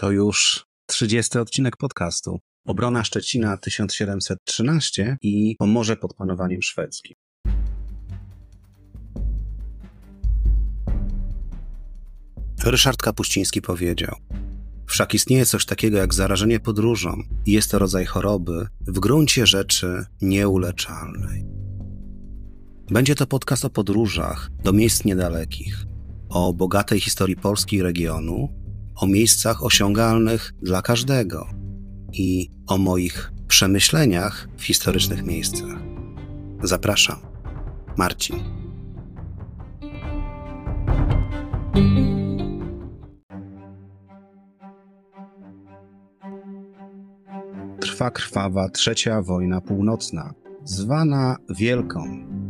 To już 30 odcinek podcastu. Obrona Szczecina 1713 i Pomorze pod panowaniem szwedzkim. Ryszard Kapuściński powiedział: Wszak istnieje coś takiego jak zarażenie podróżą i jest to rodzaj choroby w gruncie rzeczy nieuleczalnej. Będzie to podcast o podróżach do miejsc niedalekich, o bogatej historii Polski i regionu, o miejscach osiągalnych dla każdego i o moich przemyśleniach w historycznych miejscach. Zapraszam, Marcin. Trwa krwawa trzecia wojna północna, zwana Wielką.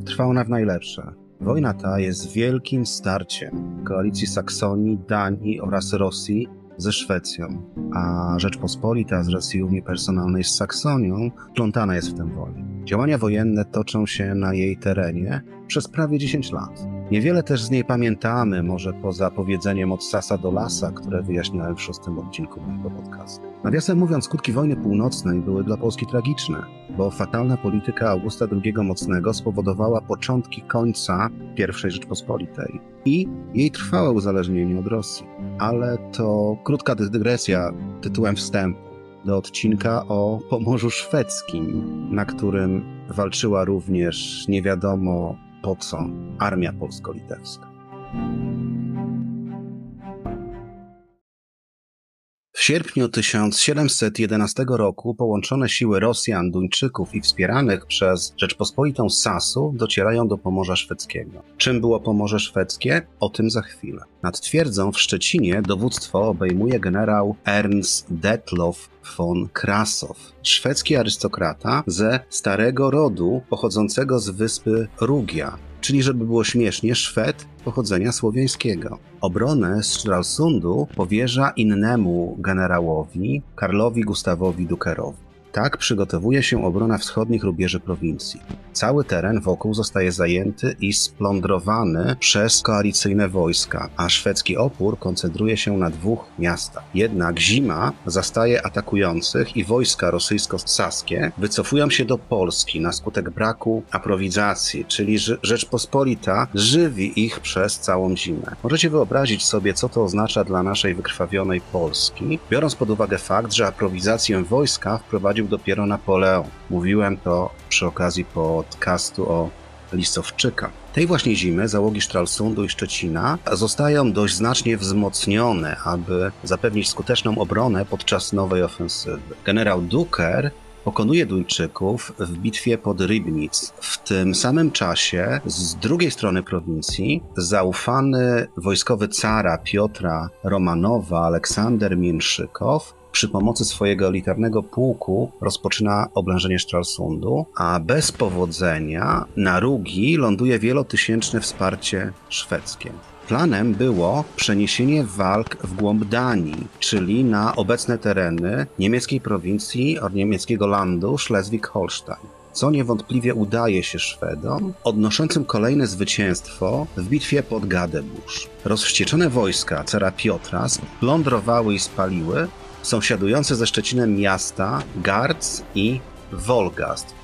Trwa ona w najlepsze. Wojna ta jest wielkim starciem koalicji Saksonii, Danii oraz Rosji ze Szwecją, a Rzeczpospolita z racji Unii Personalnej z Saksonią plątana jest w tym wojnie. Działania wojenne toczą się na jej terenie przez prawie 10 lat. Niewiele też z niej pamiętamy, może poza powiedzeniem od sasa do lasa, które wyjaśniałem w szóstym odcinku mojego podcastu. Nawiasem mówiąc, skutki wojny północnej były dla Polski tragiczne, bo fatalna polityka Augusta II Mocnego spowodowała początki końca I Rzeczpospolitej i jej trwałe uzależnienie od Rosji. Ale to krótka dygresja tytułem wstępu do odcinka o Pomorzu Szwedzkim, na którym walczyła również nie wiadomo po co armia polsko-litewska. W sierpniu 1711 roku połączone siły Rosjan, Duńczyków i wspieranych przez Rzeczpospolitą Sasu docierają do Pomorza Szwedzkiego. Czym było Pomorze Szwedzkie? O tym za chwilę. Nad twierdzą w Szczecinie dowództwo obejmuje generał Ernst Detlow von Krasow, szwedzki arystokrata ze starego rodu pochodzącego z wyspy Rugia, czyli żeby było śmiesznie, Szwed pochodzenia słowiańskiego. Obronę Stralsundu powierza innemu generałowi, Karlowi Gustawowi Dukerowi. Tak przygotowuje się obrona wschodnich rubieży prowincji. Cały teren wokół zostaje zajęty i splądrowany przez koalicyjne wojska, a szwedzki opór koncentruje się na dwóch miastach. Jednak zima zastaje atakujących i wojska rosyjsko-saskie wycofują się do Polski na skutek braku aprowizacji, czyli Rzeczpospolita żywi ich przez całą zimę. Możecie wyobrazić sobie, co to oznacza dla naszej wykrwawionej Polski, biorąc pod uwagę fakt, że aprowizację wojska wprowadził dopiero Napoleon. Mówiłem to przy okazji podcastu o Lisowczyka. Tej właśnie zimy załogi Stralsundu i Szczecina zostają dość znacznie wzmocnione, aby zapewnić skuteczną obronę podczas nowej ofensywy. Generał Duker pokonuje Duńczyków w bitwie pod Rybnic. W tym samym czasie z drugiej strony prowincji zaufany wojskowy cara Piotra Romanowa Aleksander Mięszykow przy pomocy swojego elitarnego pułku rozpoczyna oblężenie Stralsundu, a bez powodzenia na Rugi ląduje wielotysięczne wsparcie szwedzkie. Planem było przeniesienie walk w głąb Danii, czyli na obecne tereny niemieckiej prowincji od niemieckiego landu Schleswig-Holstein co niewątpliwie udaje się Szwedom, odnoszącym kolejne zwycięstwo w bitwie pod Gadebusz. Rozwścieczone wojska cara Piotra splądrowały i spaliły sąsiadujące ze Szczecinem miasta Garc i Wolgast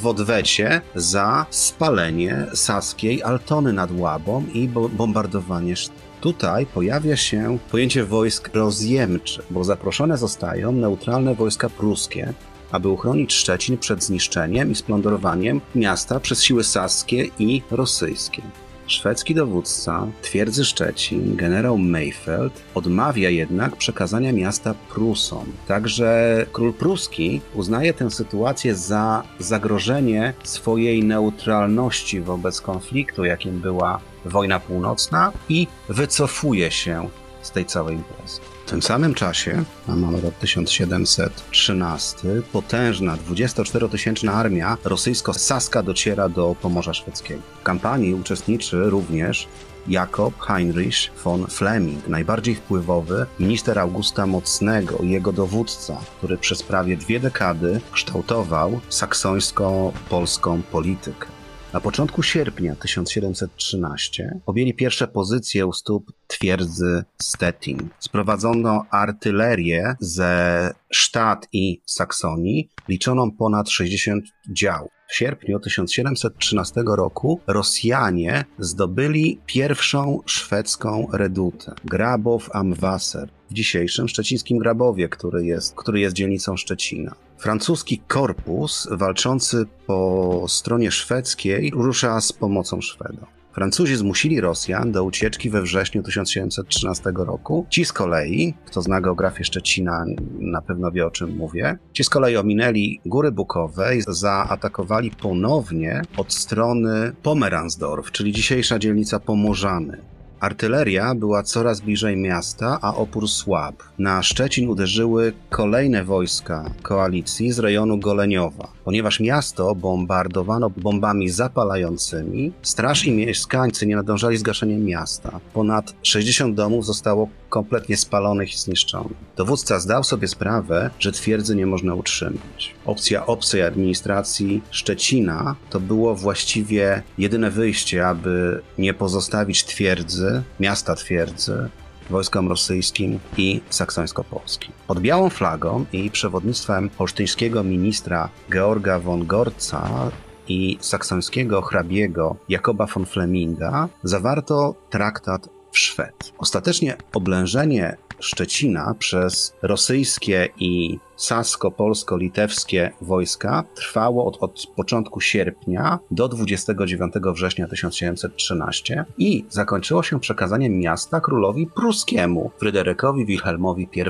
w odwecie za spalenie saskiej Altony nad Łabą i bombardowanie Tutaj pojawia się pojęcie wojsk rozjemczych, bo zaproszone zostają neutralne wojska pruskie, aby uchronić Szczecin przed zniszczeniem i splądrowaniem miasta przez siły saskie i rosyjskie. Szwedzki dowódca twierdzy Szczecin, generał Mayfeld, odmawia jednak przekazania miasta Prusom. Także król pruski uznaje tę sytuację za zagrożenie swojej neutralności wobec konfliktu, jakim była wojna północna i wycofuje się z tej całej imprezy. W tym samym czasie, a mamy rok 1713, potężna 24-tysięczna armia rosyjsko-saska dociera do Pomorza Szwedzkiego. W kampanii uczestniczy również Jakob Heinrich von Fleming, najbardziej wpływowy minister Augusta Mocnego i jego dowódca, który przez prawie dwie dekady kształtował saksońsko-polską politykę. Na początku sierpnia 1713 objęli pierwsze pozycje u stóp twierdzy Stettin. Sprowadzono artylerię ze Sztat i Saksonii, liczoną ponad 60 dział. W sierpniu 1713 roku Rosjanie zdobyli pierwszą szwedzką redutę, Grabow am Wasser, w dzisiejszym szczecińskim Grabowie, który jest, który jest dzielnicą Szczecina. Francuski korpus walczący po stronie szwedzkiej rusza z pomocą Szwedom. Francuzi zmusili Rosjan do ucieczki we wrześniu 1713 roku. Ci z kolei, kto zna geografię Szczecina, na pewno wie o czym mówię, ci z kolei ominęli Góry Bukowe i zaatakowali ponownie od strony Pomeransdorf, czyli dzisiejsza dzielnica Pomorzany. Artyleria była coraz bliżej miasta, a opór słab. Na Szczecin uderzyły kolejne wojska koalicji z rejonu Goleniowa. Ponieważ miasto bombardowano bombami zapalającymi, straż i mieszkańcy nie nadążali z gaszeniem miasta. Ponad 60 domów zostało kompletnie spalonych i zniszczonych. Dowódca zdał sobie sprawę, że twierdzy nie można utrzymać. Opcja obcej administracji Szczecina to było właściwie jedyne wyjście, aby nie pozostawić twierdzy, miasta twierdzy, wojskom rosyjskim i saksońsko-polskim. Pod białą flagą i przewodnictwem holsztyńskiego ministra Georga von Gorca i saksońskiego hrabiego Jakoba von Fleminga zawarto traktat w Szwed. Ostatecznie oblężenie Szczecina przez rosyjskie i sasko-polsko-litewskie wojska trwało od, od początku sierpnia do 29 września 1713 i zakończyło się przekazaniem miasta królowi pruskiemu Fryderykowi Wilhelmowi I.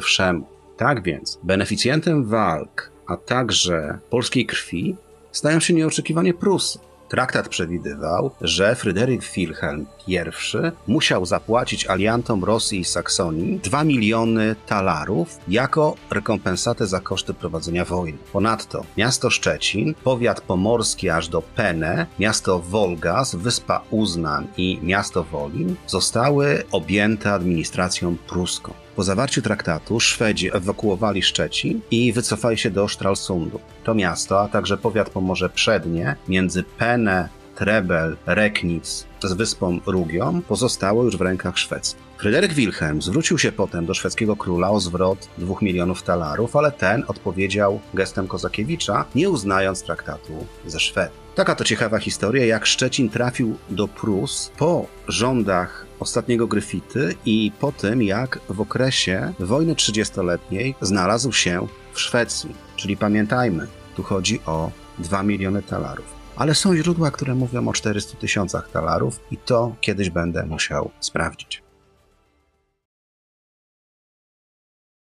Tak więc beneficjentem walk, a także polskiej krwi stają się nieoczekiwanie Prusy. Traktat przewidywał, że Fryderyk Wilhelm I musiał zapłacić aliantom Rosji i Saksonii 2 miliony talarów jako rekompensatę za koszty prowadzenia wojny. Ponadto miasto Szczecin, powiat pomorski aż do Pene, miasto Wolgas, wyspa Uznam i miasto Wolin zostały objęte administracją pruską. Po zawarciu traktatu Szwedzi ewakuowali Szczecin i wycofali się do Stralsundu. To miasto, a także powiat Pomorze Przednie między Pene, Trebel, Reknic z wyspą Rugią pozostało już w rękach szwedzkich. Fryderyk Wilhelm zwrócił się potem do szwedzkiego króla o zwrot dwóch milionów talarów, ale ten odpowiedział gestem Kozakiewicza, nie uznając traktatu ze Szwedem. Taka to ciekawa historia, jak Szczecin trafił do Prus po rządach ostatniego Gryfity i po tym, jak w okresie wojny trzydziestoletniej znalazł się w Szwecji. Czyli pamiętajmy, tu chodzi o 2 miliony talarów. Ale są źródła, które mówią o 400 tysiącach talarów i to kiedyś będę musiał sprawdzić.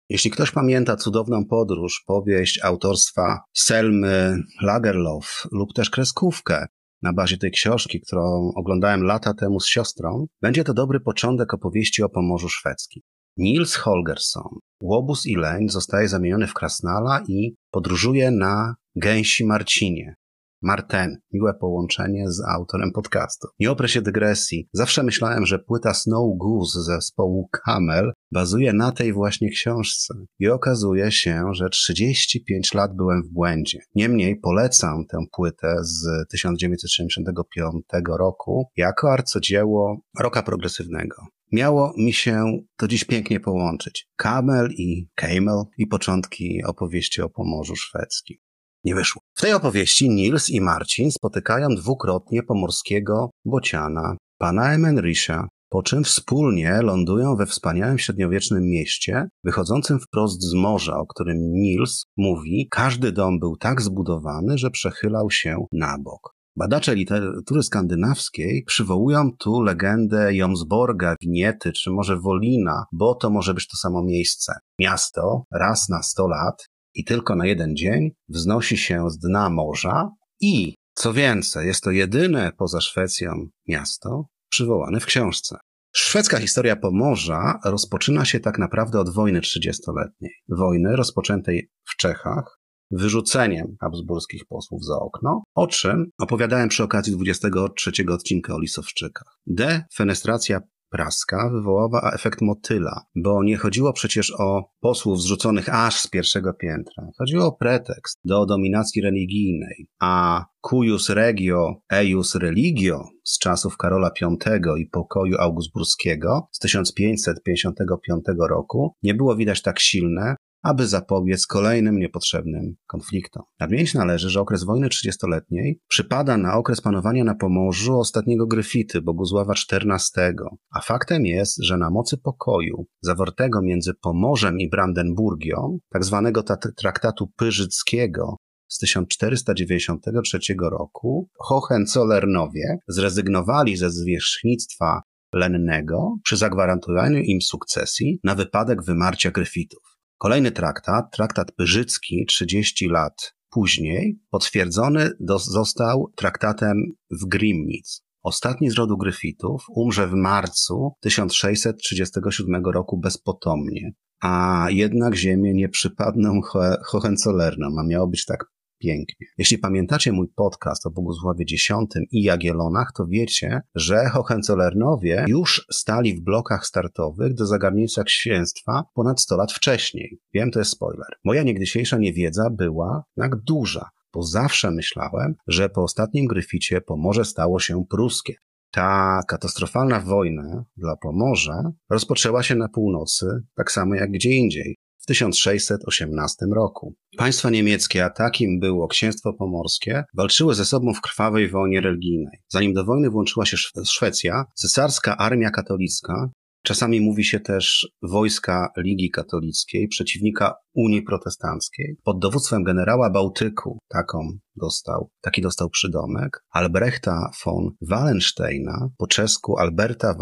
Jeśli ktoś pamięta cudowną podróż, powieść autorstwa Selmy Lagerlof lub też kreskówkę na bazie tej książki, którą oglądałem lata temu z siostrą, będzie to dobry początek opowieści o Pomorzu Szwedzkim. Niels Holgersson, łobuz i leń, zostaje zamieniony w krasnala i podróżuje na gęsi Marcinie, Marten. Miłe połączenie z autorem podcastu. Nie oprę się dygresji. Zawsze myślałem, że płyta Snow Goose zespołu Camel bazuje na tej właśnie książce. I okazuje się, że 35 lat byłem w błędzie. Niemniej polecam tę płytę z 1975 roku jako arcydzieło roka progresywnego miało mi się to dziś pięknie połączyć. Camel i Camel i początki opowieści o Pomorzu Szwedzkim nie wyszło. W tej opowieści Nils i Marcin spotykają dwukrotnie pomorskiego bociana, pana Emenrisha, po czym wspólnie lądują we wspaniałym średniowiecznym mieście, wychodzącym wprost z morza, o którym Nils mówi, każdy dom był tak zbudowany, że przechylał się na bok. Badacze literatury skandynawskiej przywołują tu legendę Jomsborga, Winiety czy może Wolina, bo to może być to samo miejsce. Miasto raz na sto lat i tylko na jeden dzień wznosi się z dna morza i, co więcej, jest to jedyne poza Szwecją miasto przywołane w książce. Szwedzka historia Pomorza rozpoczyna się tak naprawdę od wojny trzydziestoletniej. Wojny rozpoczętej w Czechach wyrzuceniem habsburskich posłów za okno, o czym opowiadałem przy okazji 23 odcinka o Lisowczykach. Defenestracja praska wywołała efekt motyla, bo nie chodziło przecież o posłów zrzuconych aż z pierwszego piętra. Chodziło o pretekst do dominacji religijnej, a cuius regio eius religio z czasów Karola V i pokoju augustburskiego z 1555 roku nie było widać tak silne, aby zapobiec kolejnym niepotrzebnym konfliktom. Nadmienić należy, że okres wojny trzydziestoletniej przypada na okres panowania na Pomorzu ostatniego Gryfity, Bogusława XIV, a faktem jest, że na mocy pokoju zawartego między Pomorzem i Brandenburgią, tak zwanego traktatu pyrzyckiego z 1493 roku, Hohenzollernowie zrezygnowali ze zwierzchnictwa lennego przy zagwarantowaniu im sukcesji na wypadek wymarcia Gryfitów. Kolejny traktat, traktat Pyrzycki, 30 lat później, potwierdzony do, został traktatem w Grimnitz. Ostatni z rodu Gryfitów umrze w marcu 1637 roku bezpotomnie, a jednak ziemię nie przypadną Hohenzollernom, a miało być tak pięknie. Jeśli pamiętacie mój podcast o Bogusławie X i Jagiellonach, to wiecie, że Hohenzollernowie już stali w blokach startowych do zagarnięcia księstwa ponad 100 lat wcześniej. Wiem, to jest spoiler. Moja niegdysiejsza niewiedza była tak duża, bo zawsze myślałem, że po ostatnim Gryficie Pomorze stało się pruskie. Ta katastrofalna wojna dla Pomorza rozpoczęła się na północy, tak samo jak gdzie indziej w 1618 roku. Państwa niemieckie, a takim było księstwo pomorskie, walczyły ze sobą w krwawej wojnie religijnej. Zanim do wojny włączyła się Szwecja, cesarska armia katolicka, czasami mówi się też wojska Ligi Katolickiej, przeciwnika Unii Protestanckiej, pod dowództwem generała Bałtyku, taką dostał, taki dostał przydomek, Albrechta von Wallensteina, po czesku Alberta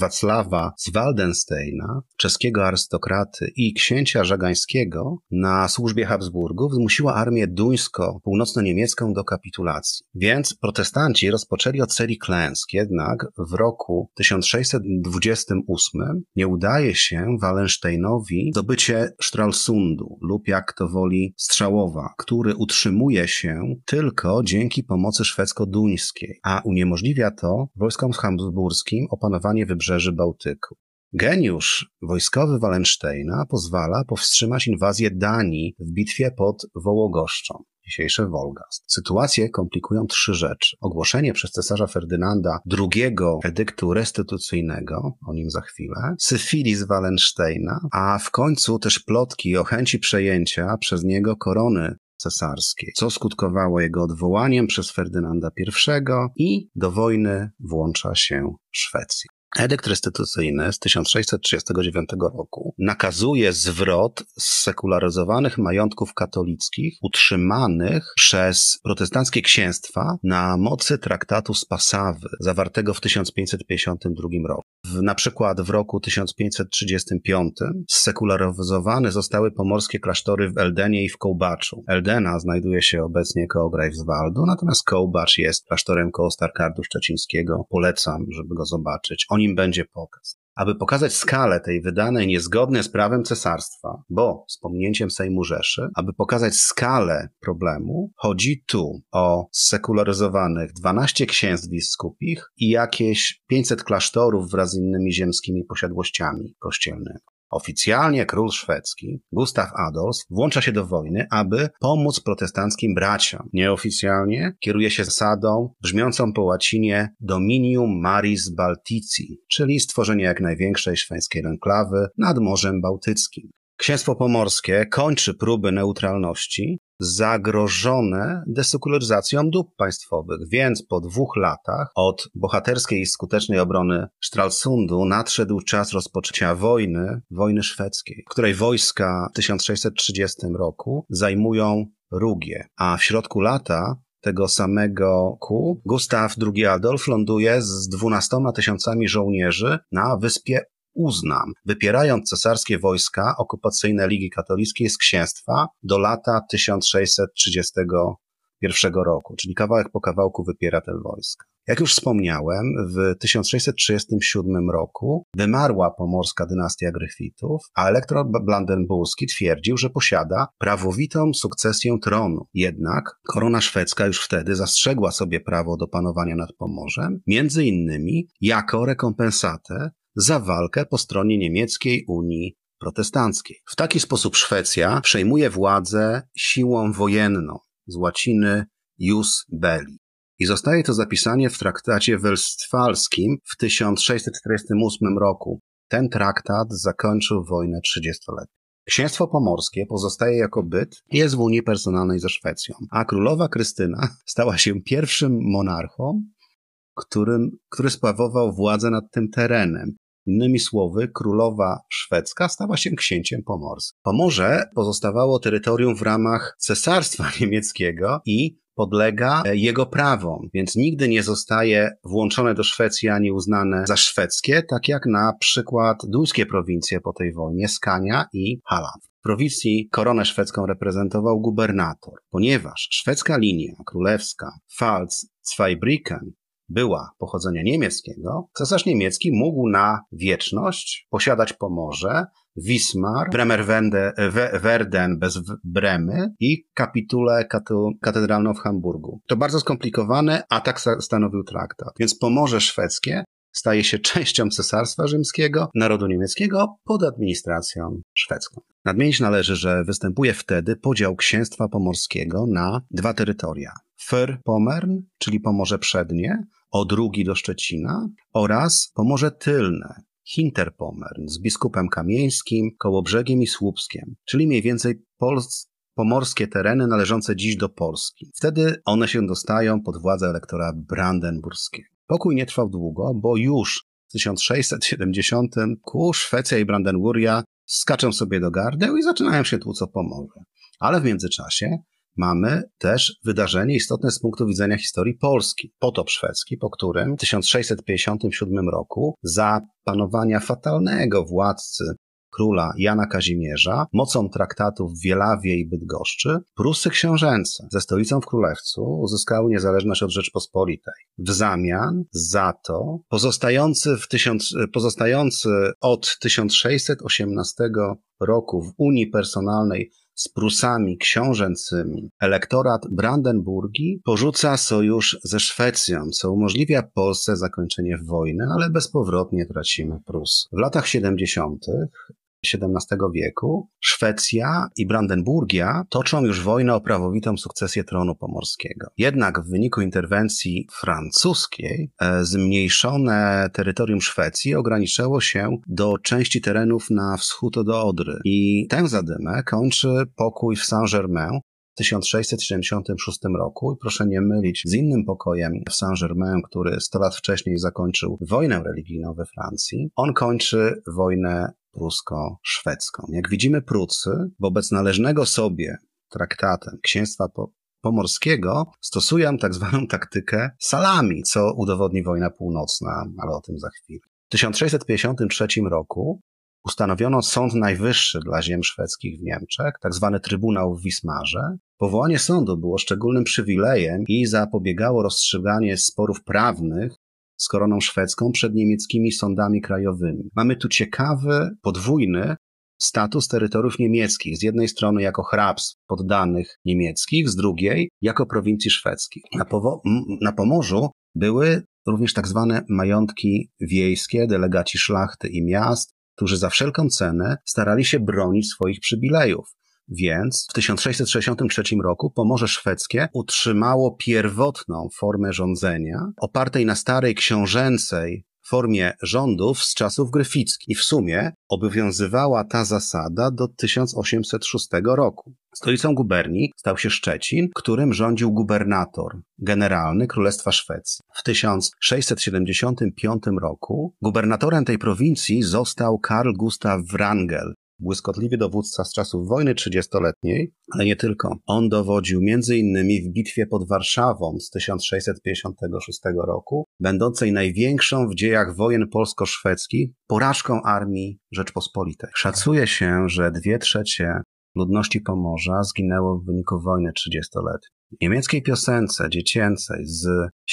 Wacława z Waldensteina, czeskiego arystokraty i księcia żagańskiego na służbie Habsburgów zmusiła armię duńsko-północno-niemiecką do kapitulacji. Więc protestanci rozpoczęli od serii klęsk, jednak w roku 1628 nie udaje się Wallensteinowi zdobycie Stralsundu lub jak to woli Strzałowa, który utrzymuje się tylko dzięki pomocy szwedzko-duńskiej, a uniemożliwia to wojskom habsburskim opanowanie wybrzeży Bałtyku. Geniusz wojskowy Wallensteina pozwala powstrzymać inwazję Danii w bitwie pod Wołogoszczą dzisiejszy Wolgast. Sytuację komplikują trzy rzeczy. Ogłoszenie przez cesarza Ferdynanda II edyktu restytucyjnego, o nim za chwilę, syfilis Wallensteina, a w końcu też plotki o chęci przejęcia przez niego korony cesarskiej, co skutkowało jego odwołaniem przez Ferdynanda I i do wojny włącza się Szwecja. Edykt restytucyjny z 1639 roku nakazuje zwrot sekularyzowanych majątków katolickich utrzymanych przez protestanckie księstwa na mocy traktatu z Passawy zawartego w 1552 roku. W, na przykład w roku 1535 sekularyzowane zostały pomorskie klasztory w Eldenie i w Kołbaczu. Eldena znajduje się obecnie koło Greifswaldu, natomiast Kołbacz jest klasztorem koło Starkardu Szczecińskiego. Polecam, żeby go zobaczyć. Nim będzie pokaz. Aby pokazać skalę tej wydanej niezgodnie z prawem cesarstwa, bo z pominięciem Sejmu Rzeszy, aby pokazać skalę problemu, chodzi tu o sekularyzowanych 12 księstw biskupich i jakieś 500 klasztorów wraz z innymi ziemskimi posiadłościami kościelnymi. Oficjalnie król szwedzki, Gustav Adolf, włącza się do wojny, aby pomóc protestanckim braciom. Nieoficjalnie kieruje się zasadą brzmiącą po łacinie Dominium Maris Baltici, czyli stworzenie jak największej szwedzkiej enklawy nad Morzem Bałtyckim. Księstwo Pomorskie kończy próby neutralności, zagrożone desekuryzacją dóbr państwowych, więc po dwóch latach od bohaterskiej i skutecznej obrony Stralsundu nadszedł czas rozpoczęcia wojny, wojny szwedzkiej, której wojska w 1630 roku zajmują Rugię, a w środku lata tego samego ku Gustaw II Adolf ląduje z dwunastoma tysiącami żołnierzy na wyspie uznam, wypierając cesarskie wojska okupacyjne Ligi Katolickiej z księstwa do lata 1631 roku, czyli kawałek po kawałku wypiera te wojska. Jak już wspomniałem, w 1637 roku wymarła pomorska dynastia Gryfitów, a elektor Blandenburski twierdził, że posiada prawowitą sukcesję tronu. Jednak korona szwedzka już wtedy zastrzegła sobie prawo do panowania nad Pomorzem, między innymi jako rekompensatę za walkę po stronie niemieckiej Unii Protestanckiej. W taki sposób Szwecja przejmuje władzę siłą wojenną z łaciny jus belli. I zostaje to zapisanie w traktacie westfalskim w 1648 roku. Ten traktat zakończył wojnę 30-letnią. Księstwo Pomorskie pozostaje jako byt jest w Unii Personalnej ze Szwecją, a królowa Krystyna stała się pierwszym monarchą, którym, który sprawował władzę nad tym terenem. Innymi słowy, królowa szwedzka stała się księciem pomorskim. Pomorze pozostawało terytorium w ramach cesarstwa niemieckiego i podlega e, jego prawom, więc nigdy nie zostaje włączone do Szwecji ani uznane za szwedzkie, tak jak na przykład duńskie prowincje po tej wojnie, Skania i Halland. W prowincji koronę szwedzką reprezentował gubernator, ponieważ szwedzka linia królewska Pfalz-Zweibrücken była pochodzenia niemieckiego, cesarz niemiecki mógł na wieczność posiadać Pomorze, Wismar, Bremerwerden bez Bremy i kapitulę katedralną w Hamburgu. To bardzo skomplikowane, a tak stanowił traktat. Więc Pomorze Szwedzkie staje się częścią Cesarstwa Rzymskiego, narodu niemieckiego pod administracją szwedzką. Nadmienić należy, że występuje wtedy podział księstwa pomorskiego na dwa terytoria. Für-Pomern, czyli Pomorze Przednie, od Rugi do Szczecina oraz Pomorze Tylne, Hinterpommern z biskupem Kamieńskim, Kołobrzegiem i Słupskiem, czyli mniej więcej Pols pomorskie tereny należące dziś do Polski. Wtedy one się dostają pod władzę elektora brandenburskiego. Pokój nie trwał długo, bo już w 1670 ku Szwecja i Brandenburgia skaczą sobie do gardeł i zaczynają się tłuc o Pomorze. Ale w międzyczasie mamy też wydarzenie istotne z punktu widzenia historii Polski. Potop szwedzki, po którym w 1657 roku za panowania fatalnego władcy króla Jana Kazimierza, mocą traktatów w Wielawie i Bydgoszczy, Prusy książęce ze stolicą w Królewcu uzyskały niezależność od Rzeczpospolitej. W zamian za to pozostający, w tysiąc, pozostający od 1618 roku w Unii Personalnej z Prusami książęcymi, elektorat Brandenburgii porzuca sojusz ze Szwecją, co umożliwia Polsce zakończenie wojny, ale bezpowrotnie tracimy Prus. W latach 70. XVII wieku Szwecja i Brandenburgia toczą już wojnę o prawowitą sukcesję tronu pomorskiego. Jednak w wyniku interwencji francuskiej e, zmniejszone terytorium Szwecji ograniczyło się do części terenów na wschód od Odry i tę zadymę kończy pokój w Saint-Germain 1676 roku i proszę nie mylić z innym pokojem w Saint-Germain, który 100 lat wcześniej zakończył wojnę religijną we Francji. On kończy wojnę prusko-szwedzką. Jak widzimy, Prucy wobec należnego sobie traktatem księstwa pomorskiego stosują tak zwaną taktykę salami, co udowodni wojna północna, ale o tym za chwilę. W 1653 roku ustanowiono Sąd Najwyższy dla ziem szwedzkich w Niemczech, tak zwany Trybunał w Wismarze. Powołanie sądu było szczególnym przywilejem i zapobiegało rozstrzyganie sporów prawnych z koroną szwedzką przed niemieckimi sądami krajowymi. Mamy tu ciekawy, podwójny status terytoriów niemieckich. Z jednej strony jako hrabstw poddanych niemieckich, z drugiej jako prowincji szwedzkich. Na, na Pomorzu były również tak zwane majątki wiejskie, delegaci szlachty i miast, którzy za wszelką cenę starali się bronić swoich przywilejów. Więc w 1663 roku Pomorze Szwedzkie utrzymało pierwotną formę rządzenia, opartej na starej książęcej formie rządów z czasów gryfickich. I w sumie obowiązywała ta zasada do 1806 roku. Stolicą guberni stał się Szczecin, którym rządził gubernator generalny Królestwa Szwecji. W 1675 roku gubernatorem tej prowincji został Karl Gustav Wrangel, błyskotliwy dowódca z czasów wojny trzydziestoletniej, ale nie tylko. On dowodził m.in. w bitwie pod Warszawą z 1656 roku, będącej największą w dziejach wojen polsko-szwedzkich porażką armii Rzeczpospolitej. Szacuje się, że dwie trzecie ludności Pomorza zginęło w wyniku wojny trzydziestoletniej. W niemieckiej piosence dziecięcej z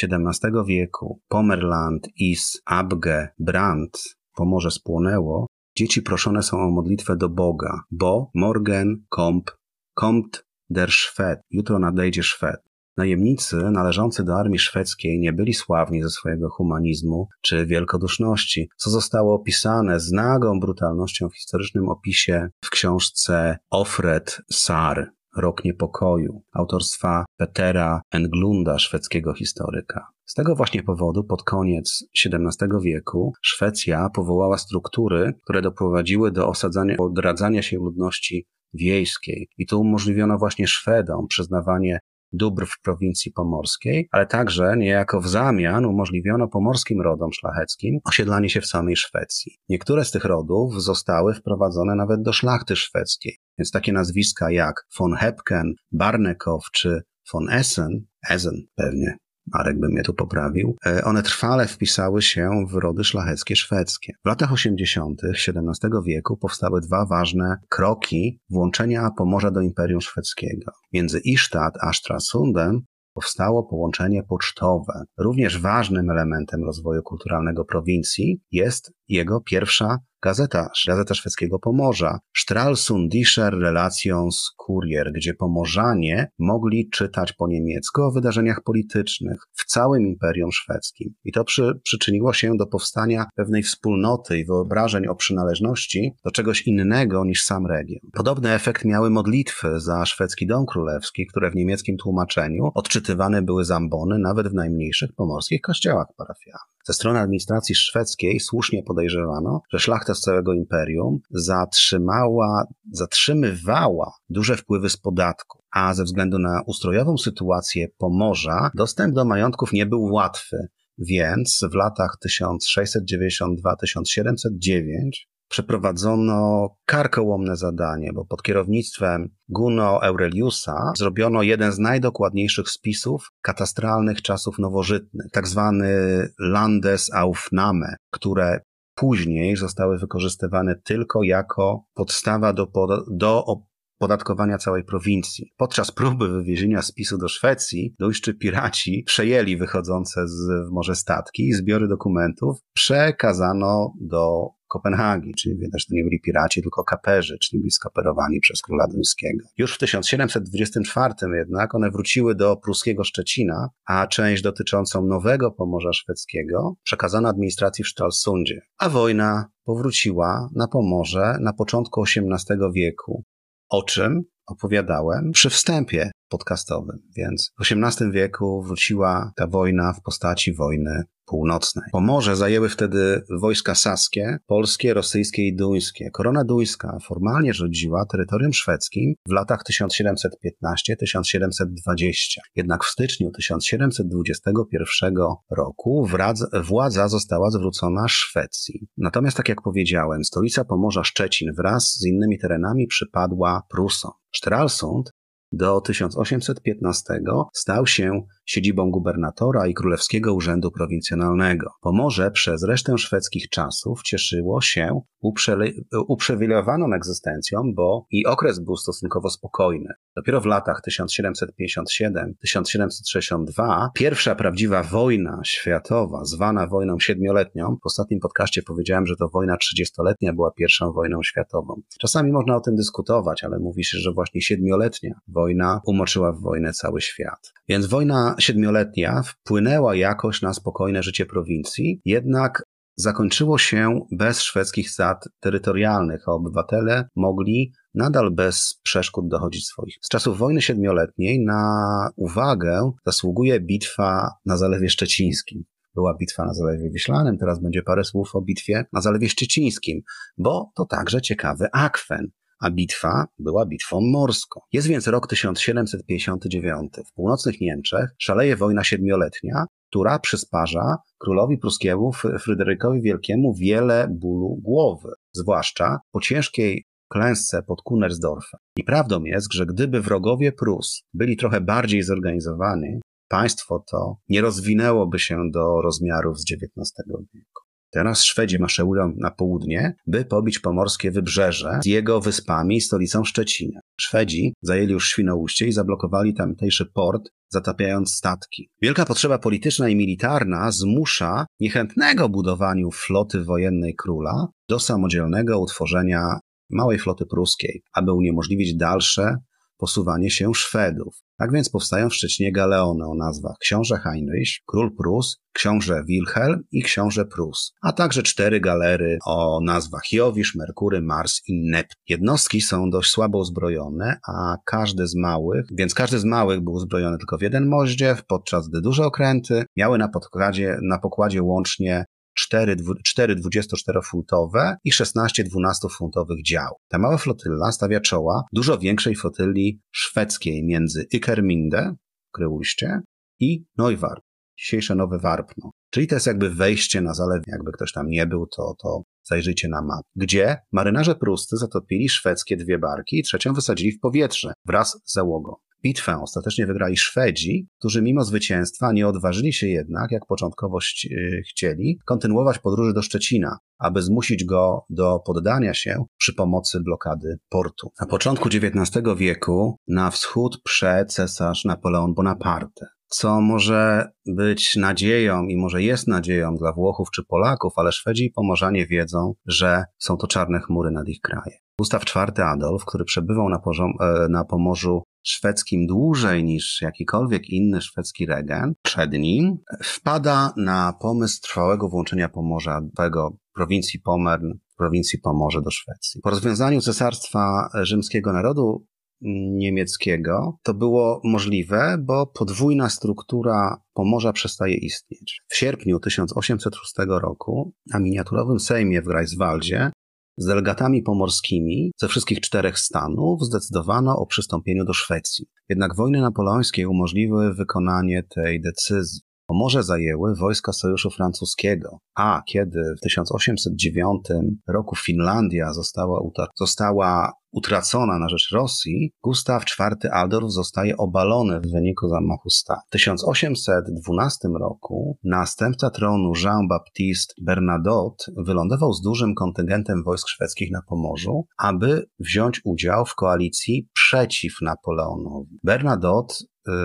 XVII wieku Pomerland is Abge Brand Pomorze spłonęło, Dzieci proszone są o modlitwę do Boga, bo morgen kommt, kommt der Szwed, jutro nadejdzie Szwed. Najemnicy należący do armii szwedzkiej nie byli sławni ze swojego humanizmu czy wielkoduszności, co zostało opisane z nagą brutalnością w historycznym opisie w książce Offred Sar Rok Niepokoju autorstwa Petera Englunda, szwedzkiego historyka. Z tego właśnie powodu pod koniec XVII wieku Szwecja powołała struktury, które doprowadziły do osadzania, odradzania się ludności wiejskiej i tu umożliwiono właśnie Szwedom przyznawanie dóbr w prowincji pomorskiej, ale także niejako w zamian umożliwiono pomorskim rodom szlacheckim osiedlanie się w samej Szwecji. Niektóre z tych rodów zostały wprowadzone nawet do szlachty szwedzkiej, więc takie nazwiska jak von Hepken, Barnekow czy von Essen, Essen pewnie, Marek by mnie tu poprawił, e, one trwale wpisały się w rody szlacheckie szwedzkie. W latach 80. XVII wieku powstały dwa ważne kroki włączenia Pomorza do Imperium Szwedzkiego. Między Isztat a Stralsundem powstało połączenie pocztowe. Również ważnym elementem rozwoju kulturalnego prowincji jest jego pierwsza gazeta, gazeta szwedzkiego Pomorza, Stralsundischer Relations Kurier, gdzie Pomorzanie mogli czytać po niemiecku o wydarzeniach politycznych w całym Imperium Szwedzkim. I to przy, przyczyniło się do powstania pewnej wspólnoty i wyobrażeń o przynależności do czegoś innego niż sam region. Podobny efekt miały modlitwy za szwedzki dom królewski, które w niemieckim tłumaczeniu odczytywane były zambony nawet w najmniejszych pomorskich kościołach parafialnych. Ze strony administracji szwedzkiej słusznie podejrzewano, że szlachta z całego imperium zatrzymała, zatrzymywała duże wpływy z podatku, a ze względu na ustrojową sytuację Pomorza dostęp do majątków nie był łatwy. Więc w latach 1692-1709 przeprowadzono karkołomne zadanie, bo pod kierownictwem Guno Aureliusa zrobiono jeden z najdokładniejszych spisów katastralnych czasów nowożytnych, tak zwany Landesaufnahme, które później zostały wykorzystywane tylko jako podstawa do, do podatkowania całej prowincji. Podczas próby wywiezienia spisu do Szwecji, dojszczy piraci przejęli wychodzące z morza statki i zbiory dokumentów przekazano do Kopenhagi, czyli widać, to nie byli piraci, tylko kaperzy, czyli byli skaperowani przez króla duńskiego. Już w 1724 jednak one wróciły do pruskiego Szczecina, a część dotyczącą nowego Pomorza Szwedzkiego przekazano administracji w Stralsundzie. A wojna powróciła na Pomorze na początku XVIII wieku. O czym opowiadałem przy wstępie podcastowym, więc w XVIII wieku wróciła ta wojna w postaci wojny północnej. Pomorze zajęły wtedy wojska saskie, polskie, rosyjskie i duńskie. Korona duńska formalnie rządziła terytorium szwedzkim w latach 1715-1720. Jednak w styczniu 1721 roku władza została zwrócona Szwecji. Natomiast, tak jak powiedziałem, stolica Pomorza Szczecin wraz z innymi terenami przypadła Prusom. Stralsund do 1815 stał się siedzibą gubernatora i Królewskiego Urzędu Prowincjonalnego. Pomorze przez resztę szwedzkich czasów cieszyło się uprzywilejowaną egzystencją, bo i okres był stosunkowo spokojny. Dopiero w latach 1757-1762 pierwsza prawdziwa wojna światowa, zwana wojną siedmioletnią, w ostatnim podcaście powiedziałem, że to wojna trzydziestoletnia była pierwszą wojną światową. Czasami można o tym dyskutować, ale mówi się, że właśnie siedmioletnia wojna umoczyła w wojnę cały świat. Więc wojna siedmioletnia wpłynęła jakoś na spokojne życie prowincji, jednak zakończyło się bez szwedzkich sad terytorialnych, a obywatele mogli nadal bez przeszkód dochodzić swoich. Z czasów wojny siedmioletniej na uwagę zasługuje bitwa na Zalewie Szczecińskim. Była bitwa na Zalewie Wiślanym, teraz będzie parę słów o bitwie na Zalewie Szczecińskim, bo to także ciekawy akwen a bitwa była bitwą morską. Jest więc rok 1759. W północnych Niemczech szaleje wojna siedmioletnia, która przysparza królowi pruskiemu Fryderykowi Wielkiemu wiele bólu głowy, zwłaszcza po ciężkiej klęsce pod Kunersdorfem. I prawdą jest, że gdyby wrogowie Prus byli trochę bardziej zorganizowani, państwo to nie rozwinęłoby się do rozmiarów z XIX wieku. Teraz Szwedzi maszerują na południe, by pobić pomorskie wybrzeże z jego wyspami i stolicą Szczecina. Szwedzi zajęli już Świnoujście i zablokowali tamtejszy port, zatapiając statki. Wielka potrzeba polityczna i militarna zmusza niechętnego budowaniu floty wojennej króla do samodzielnego utworzenia małej floty pruskiej, aby uniemożliwić dalsze posuwanie się Szwedów. Tak więc powstają w Szczecinie galeony o nazwach książę Heinrich, król Prus, książę Wilhelm i książę Prus, a także cztery galery o nazwach Jowisz, Merkury, Mars i Nept. Jednostki są dość słabo uzbrojone, a każdy z małych, więc każdy z małych był uzbrojony tylko w jeden moździew, podczas gdy duże okręty miały na, podkładzie, na pokładzie łącznie 4, 4 24-funtowe i 16 12-funtowych dział. Ta mała flotylla stawia czoła dużo większej flotyli szwedzkiej między Ikerminde, Kryłuście, i Neuwarp, dzisiejsze Nowe Warpno. Czyli to jest jakby wejście na zalew, jakby ktoś tam nie był, to, to zajrzyjcie na map, gdzie marynarze pruscy zatopili szwedzkie dwie barki i trzecią wysadzili w powietrze wraz z załogą. Bitwę ostatecznie wygrali Szwedzi, którzy mimo zwycięstwa nie odważyli się jednak, jak początkowo y, chcieli, kontynuować podróży do Szczecina, aby zmusić go do poddania się przy pomocy blokady portu. Na początku XIX wieku na wschód prze cesarz Napoleon Bonaparte co może być nadzieją i może jest nadzieją dla Włochów czy Polaków, ale Szwedzi i Pomorzanie wiedzą, że są to czarne chmury nad ich krajem. Gustaw IV Adolf, który przebywał na, e, na Pomorzu szwedzkim dłużej niż jakikolwiek inny szwedzki regent przed nim, wpada na pomysł trwałego włączenia Pomorza, tego prowincji Pomern, prowincji Pomorze do Szwecji. Po rozwiązaniu Cesarstwa Rzymskiego Narodu niemieckiego to było możliwe, bo podwójna struktura Pomorza przestaje istnieć. W sierpniu 1806 roku na miniaturowym sejmie w Greifswaldzie z delegatami pomorskimi ze wszystkich czterech stanów zdecydowano o przystąpieniu do Szwecji. Jednak wojny napoleońskie umożliwiły wykonanie tej decyzji. Pomorze zajęły wojska Sojuszu Francuskiego, a kiedy w 1809 roku Finlandia została, została utracona na rzecz Rosji, Gustaw IV Adolf zostaje obalony w wyniku zamachu stanu. W 1812 roku następca tronu Jean-Baptiste Bernadotte wylądował z dużym kontyngentem wojsk szwedzkich na Pomorzu, aby wziąć udział w koalicji przeciw Napoleonowi. Bernadotte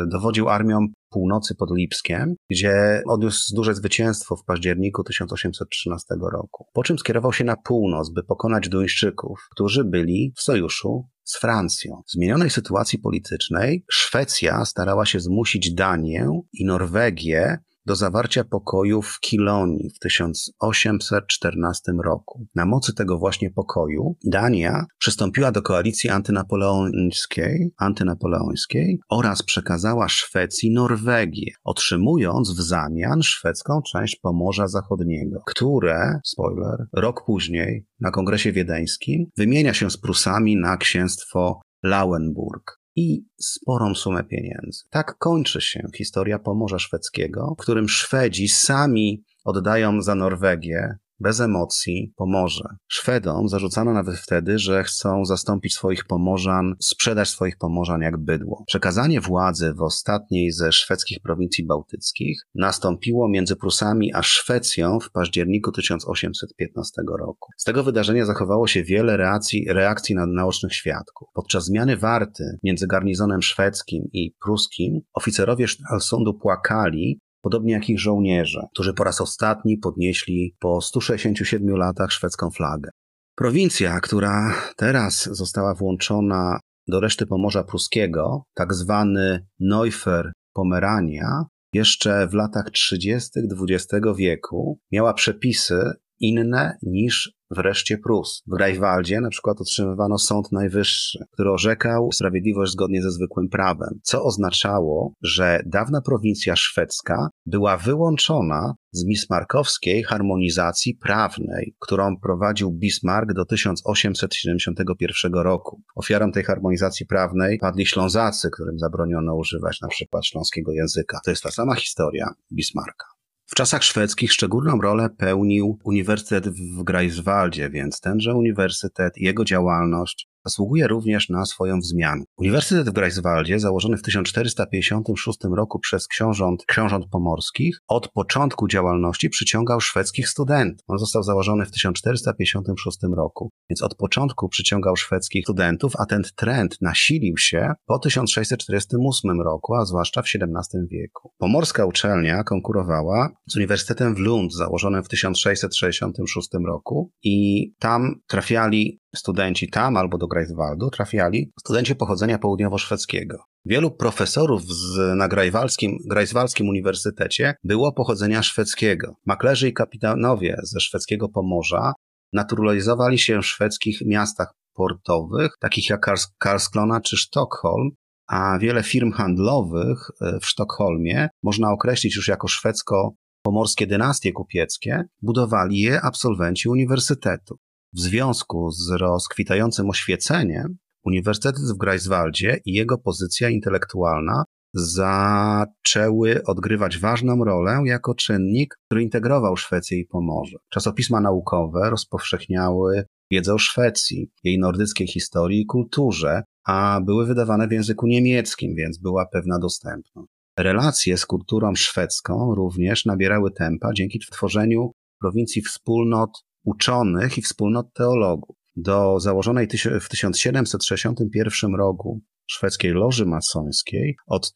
dowodził armią północy pod Lipskiem, gdzie odniósł duże zwycięstwo w październiku 1813 roku. Po czym skierował się na północ, by pokonać Duńczyków, którzy byli w sojuszu z Francją. W zmienionej sytuacji politycznej Szwecja starała się zmusić Danię i Norwegię do zawarcia pokoju w Kilonii w 1814 roku. Na mocy tego właśnie pokoju Dania przystąpiła do koalicji antynapoleońskiej, antynapoleońskiej oraz przekazała Szwecji Norwegię, otrzymując w zamian szwedzką część Pomorza Zachodniego, które, spoiler, rok później na kongresie wiedeńskim wymienia się z Prusami na księstwo Lauenburg i sporą sumę pieniędzy. Tak kończy się historia Pomorza Szwedzkiego, w którym Szwedzi sami oddają za Norwegię bez emocji Pomorze. Szwedom zarzucano nawet wtedy, że chcą zastąpić swoich Pomorzan, sprzedać swoich Pomorzan jak bydło. Przekazanie władzy w ostatniej ze szwedzkich prowincji bałtyckich nastąpiło między Prusami a Szwecją w październiku 1815 roku. Z tego wydarzenia zachowało się wiele reakcji, reakcji na naocznych świadków. Podczas zmiany warty między garnizonem szwedzkim i pruskim oficerowie Stralsundu płakali, podobnie jak ich żołnierze, którzy po raz ostatni podnieśli po 167 latach szwedzką flagę. Prowincja, która teraz została włączona do reszty Pomorza Pruskiego, tak zwany Neufer Pomerania, jeszcze w latach 30. XX wieku miała przepisy inne niż wreszcie Prus. W Greifwaldzie na przykład otrzymywano Sąd Najwyższy, który orzekał sprawiedliwość zgodnie ze zwykłym prawem, co oznaczało, że dawna prowincja szwedzka była wyłączona z bismarckowskiej harmonizacji prawnej, którą prowadził Bismarck do 1871 roku. Ofiarą tej harmonizacji prawnej padli Ślązacy, którym zabroniono używać na przykład śląskiego języka. To jest ta sama historia Bismarcka. W czasach szwedzkich szczególną rolę pełnił Uniwersytet w Greifswaldzie, więc tenże uniwersytet jego działalność zasługuje również na swoją wzmiankę. Uniwersytet w Greifswaldzie, założony w 1456 roku przez książąt, książąt pomorskich, od początku działalności przyciągał szwedzkich studentów. On został założony w 1456 roku, więc od początku przyciągał szwedzkich studentów, a ten trend nasilił się po 1648 roku, a zwłaszcza w XVII wieku. Pomorska uczelnia konkurowała z Uniwersytetem w Lund, założonym w 1666 roku i tam trafiali studenci tam albo do Greifswaldu trafiali studenci pochodzenia południowo-szwedzkiego. Wielu profesorów z, na Grajwalskim, Uniwersytecie było pochodzenia szwedzkiego. Maklerzy i kapitanowie ze szwedzkiego Pomorza naturalizowali się w szwedzkich miastach portowych, takich jak Karlskrona czy Sztokholm, a wiele firm handlowych e, w Sztokholmie można określić już jako szwedzko-pomorskie dynastie kupieckie, budowali je absolwenci uniwersytetu. W związku z rozkwitającym oświeceniem, Uniwersytet w Greifswaldzie i jego pozycja intelektualna zaczęły odgrywać ważną rolę jako czynnik, który integrował Szwecję i Pomorze. Czasopisma naukowe rozpowszechniały wiedzę o Szwecji, jej nordyckiej historii i kulturze, a były wydawane w języku niemieckim, więc była pewna dostępność. Relacje z kulturą szwedzką również nabierały tempa dzięki tworzeniu prowincji wspólnot uczonych i wspólnot teologów. Do założonej w 1761 roku szwedzkiej loży masońskiej od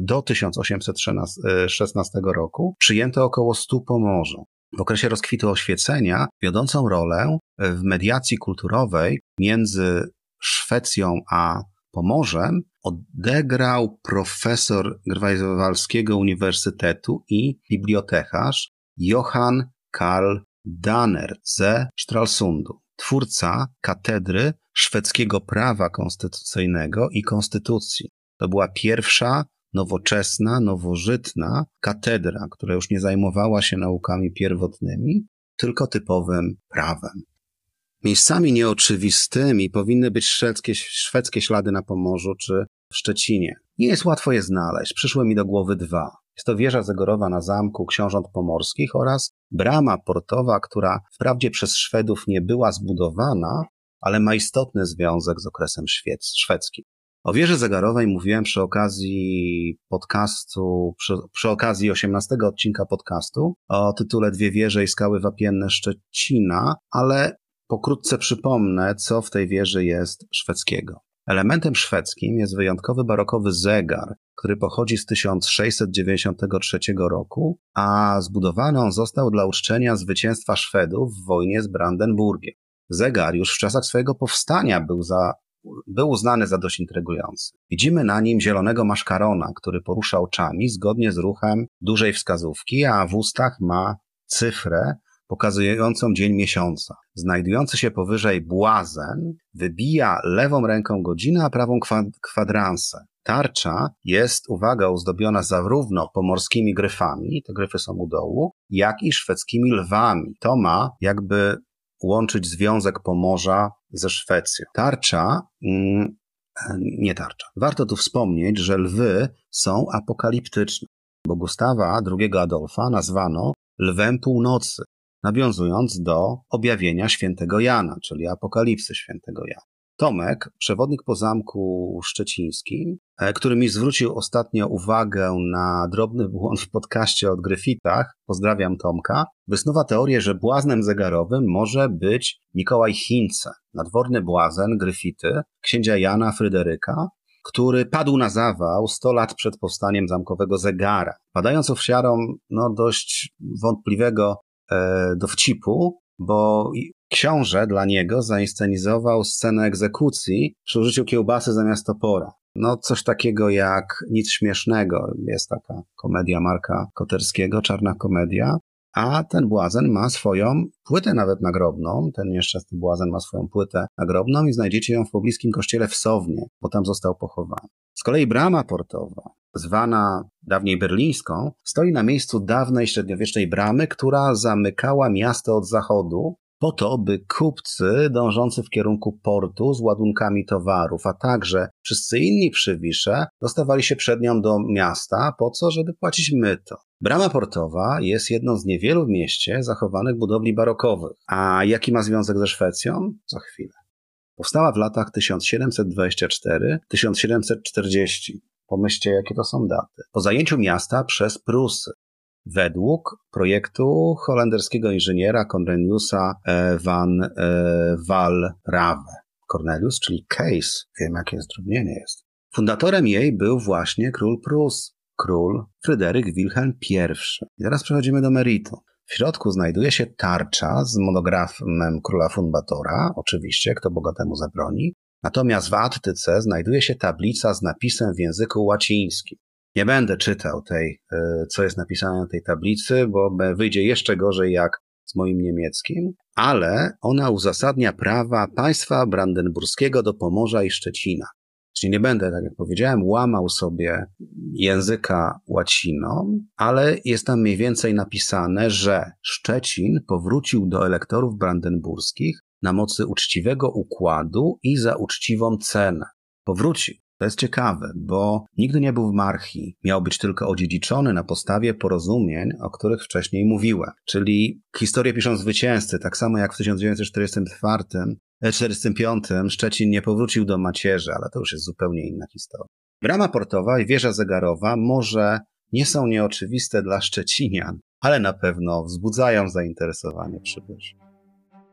do 1816 roku przyjęto około 100 pomorzów. W okresie rozkwitu oświecenia wiodącą rolę w mediacji kulturowej między Szwecją a Pomorzem odegrał profesor Grwajwalskiego Uniwersytetu i bibliotekarz Johann Karl Danner ze Stralsundu, twórca katedry szwedzkiego prawa konstytucyjnego i konstytucji. To była pierwsza nowoczesna, nowożytna katedra, która już nie zajmowała się naukami pierwotnymi, tylko typowym prawem. Miejscami nieoczywistymi powinny być szwedzkie, szwedzkie ślady na Pomorzu czy w Szczecinie. Nie jest łatwo je znaleźć. Przyszły mi do głowy dwa. Jest to wieża zegorowa na zamku książąt pomorskich oraz brama portowa, która wprawdzie przez Szwedów nie była zbudowana, ale ma istotny związek z okresem szwedzkim. O wieży zegarowej mówiłem przy okazji podcastu, przy, przy, okazji 18 odcinka podcastu o tytule Dwie wieże i skały wapienne Szczecina, ale pokrótce przypomnę, co w tej wieży jest szwedzkiego. Elementem szwedzkim jest wyjątkowy barokowy zegar, który pochodzi z 1693 roku, a zbudowany on został dla uczczenia zwycięstwa Szwedów w wojnie z Brandenburgiem. Zegar już w czasach swojego powstania był, za, był uznany za dość intrygujący. Widzimy na nim zielonego maszkarona, który porusza oczami zgodnie z ruchem dużej wskazówki, a w ustach ma cyfrę pokazującą dzień miesiąca. Znajdujący się powyżej błazen wybija lewą ręką godzinę, a prawą kwadransę. Tarcza jest, uwaga, uzdobiona zarówno pomorskimi gryfami, te gryfy są u dołu, jak i szwedzkimi lwami. To ma jakby łączyć związek Pomorza ze Szwecją. Tarcza, mm, nie tarcza. Warto tu wspomnieć, że lwy są apokaliptyczne, bo Gustawa II Adolfa nazwano lwem północy nawiązując do objawienia świętego Jana, czyli apokalipsy świętego Jana. Tomek, przewodnik po zamku szczecińskim, e, który mi zwrócił ostatnio uwagę na drobny błąd w podcaście o Gryfitach, pozdrawiam Tomka, wysnuwa teorię, że błaznem zegarowym może być Mikołaj Hince, nadworny błazen Gryfity, księcia Jana Fryderyka, który padł na zawał 100 lat przed powstaniem zamkowego zegara. Padając ofiarą no, dość wątpliwego E, dowcipu, bo książę dla niego zainscenizował scenę egzekucji przy użyciu kiełbasy zamiast topora. No, coś takiego jak nic śmiesznego. Jest taka komedia Marka Koterskiego, czarna komedia. A ten błazen ma swoją płytę nawet nagrobną. Ten nieszczęsny błazen ma swoją płytę nagrobną i znajdziecie ją w pobliskim kościele w Sownie, bo tam został pochowany. Z kolei brama portowa zwana dawniej berlińską, stoi na miejscu dawnej średniowiecznej bramy, która zamykała miasto od zachodu, po to, by kupcy dążący w kierunku portu z ładunkami towarów, a także wszyscy inni przywisze, dostawali się przed nią do miasta po co, żeby płacić myto. Brama portowa jest jedną z niewielu w mieście zachowanych budowli barokowych. A jaki ma związek ze Szwecją? Za chwilę. Powstała w latach 1724-1740. Pomyślcie, jakie to są daty. Po zajęciu miasta przez Prusy. Według projektu holenderskiego inżyniera Corneliusa e, van e, Walrawe. Cornelius, czyli Case. Wiem, jakie zdrobnienie jest. Fundatorem jej był właśnie król Prus, król Fryderyk Wilhelm I. I teraz przechodzimy do meritum. W środku znajduje się tarcza z monografem króla fundatora, oczywiście, kto bogatemu zabroni, Natomiast w Attyce znajduje się tablica z napisem w języku łacińskim. Nie będę czytał tej, e, co jest napisane na tej tablicy, bo wyjdzie jeszcze gorzej jak z moim niemieckim, ale ona uzasadnia prawa państwa brandenburskiego do Pomorza i Szczecina. Czyli nie będę, tak jak powiedziałem, łamał sobie języka łaciną, ale jest tam mniej więcej napisane, że Szczecin powrócił do elektorów brandenburskich na mocy uczciwego układu i za uczciwą cenę. Powrócił. To jest ciekawe, bo nigdy nie był w marchi. Miał być tylko odziedziczony na podstawie porozumień, o których wcześniej mówiłem. Czyli historię piszą zwycięzcy, tak samo jak w 1944 45 Szczecin nie powrócił do macierzy, ale to już jest zupełnie inna historia. Brama portowa i wieża zegarowa może nie są nieoczywiste dla Szczecinian, ale na pewno wzbudzają zainteresowanie przybyszów.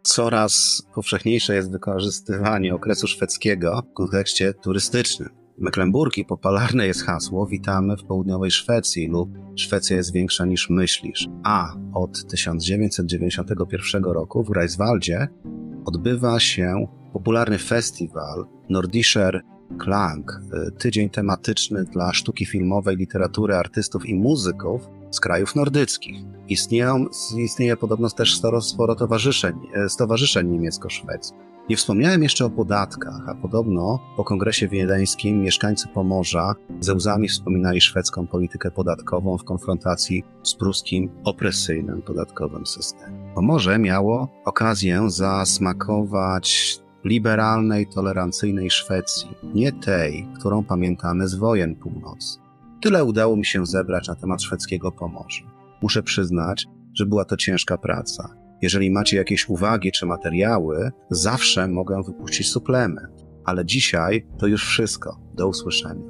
Coraz powszechniejsze jest wykorzystywanie okresu szwedzkiego w kontekście turystycznym. Mecklenburgii popularne jest hasło Witamy w południowej Szwecji lub Szwecja jest większa niż myślisz. A od 1991 roku w Greifswaldzie odbywa się popularny festiwal Nordischer Klang, y, tydzień tematyczny dla sztuki filmowej, literatury, artystów i muzyków z krajów nordyckich. Istnieją, istnieje podobno też sporo, sporo towarzyszeń, y, stowarzyszeń niemiecko-szwedzkich. Nie wspomniałem jeszcze o podatkach, a podobno po kongresie wiedeńskim mieszkańcy Pomorza ze łzami wspominali szwedzką politykę podatkową w konfrontacji z pruskim opresyjnym podatkowym systemem. Pomorze miało okazję zasmakować liberalnej, tolerancyjnej Szwecji, nie tej, którą pamiętamy z wojen północnych. Tyle udało mi się zebrać na temat szwedzkiego Pomorza. Muszę przyznać, że była to ciężka praca. Jeżeli macie jakieś uwagi czy materiały, zawsze mogę wypuścić suplement. Ale dzisiaj to już wszystko. Do usłyszenia.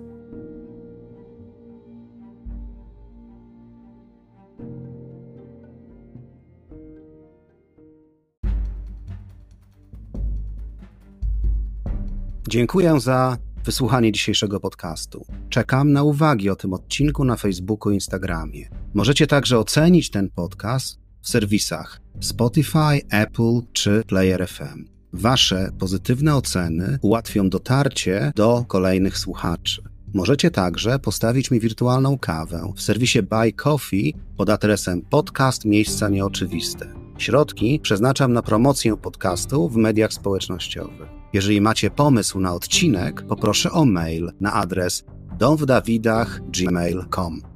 Dziękuję za wysłuchanie dzisiejszego podcastu. Czekam na uwagi o tym odcinku na Facebooku i Instagramie. Możecie także ocenić ten podcast w serwisach Spotify, Apple czy Player FM. Wasze pozytywne oceny ułatwią dotarcie do kolejnych słuchaczy. Możecie także postawić mi wirtualną kawę w serwisie Buy Coffee pod adresem podcast Miejsca Nieoczywiste. Środki przeznaczam na promocję podcastu w mediach społecznościowych. Jeżeli macie pomysł na odcinek, poproszę o mail na adres domwdawidach.gmail.com.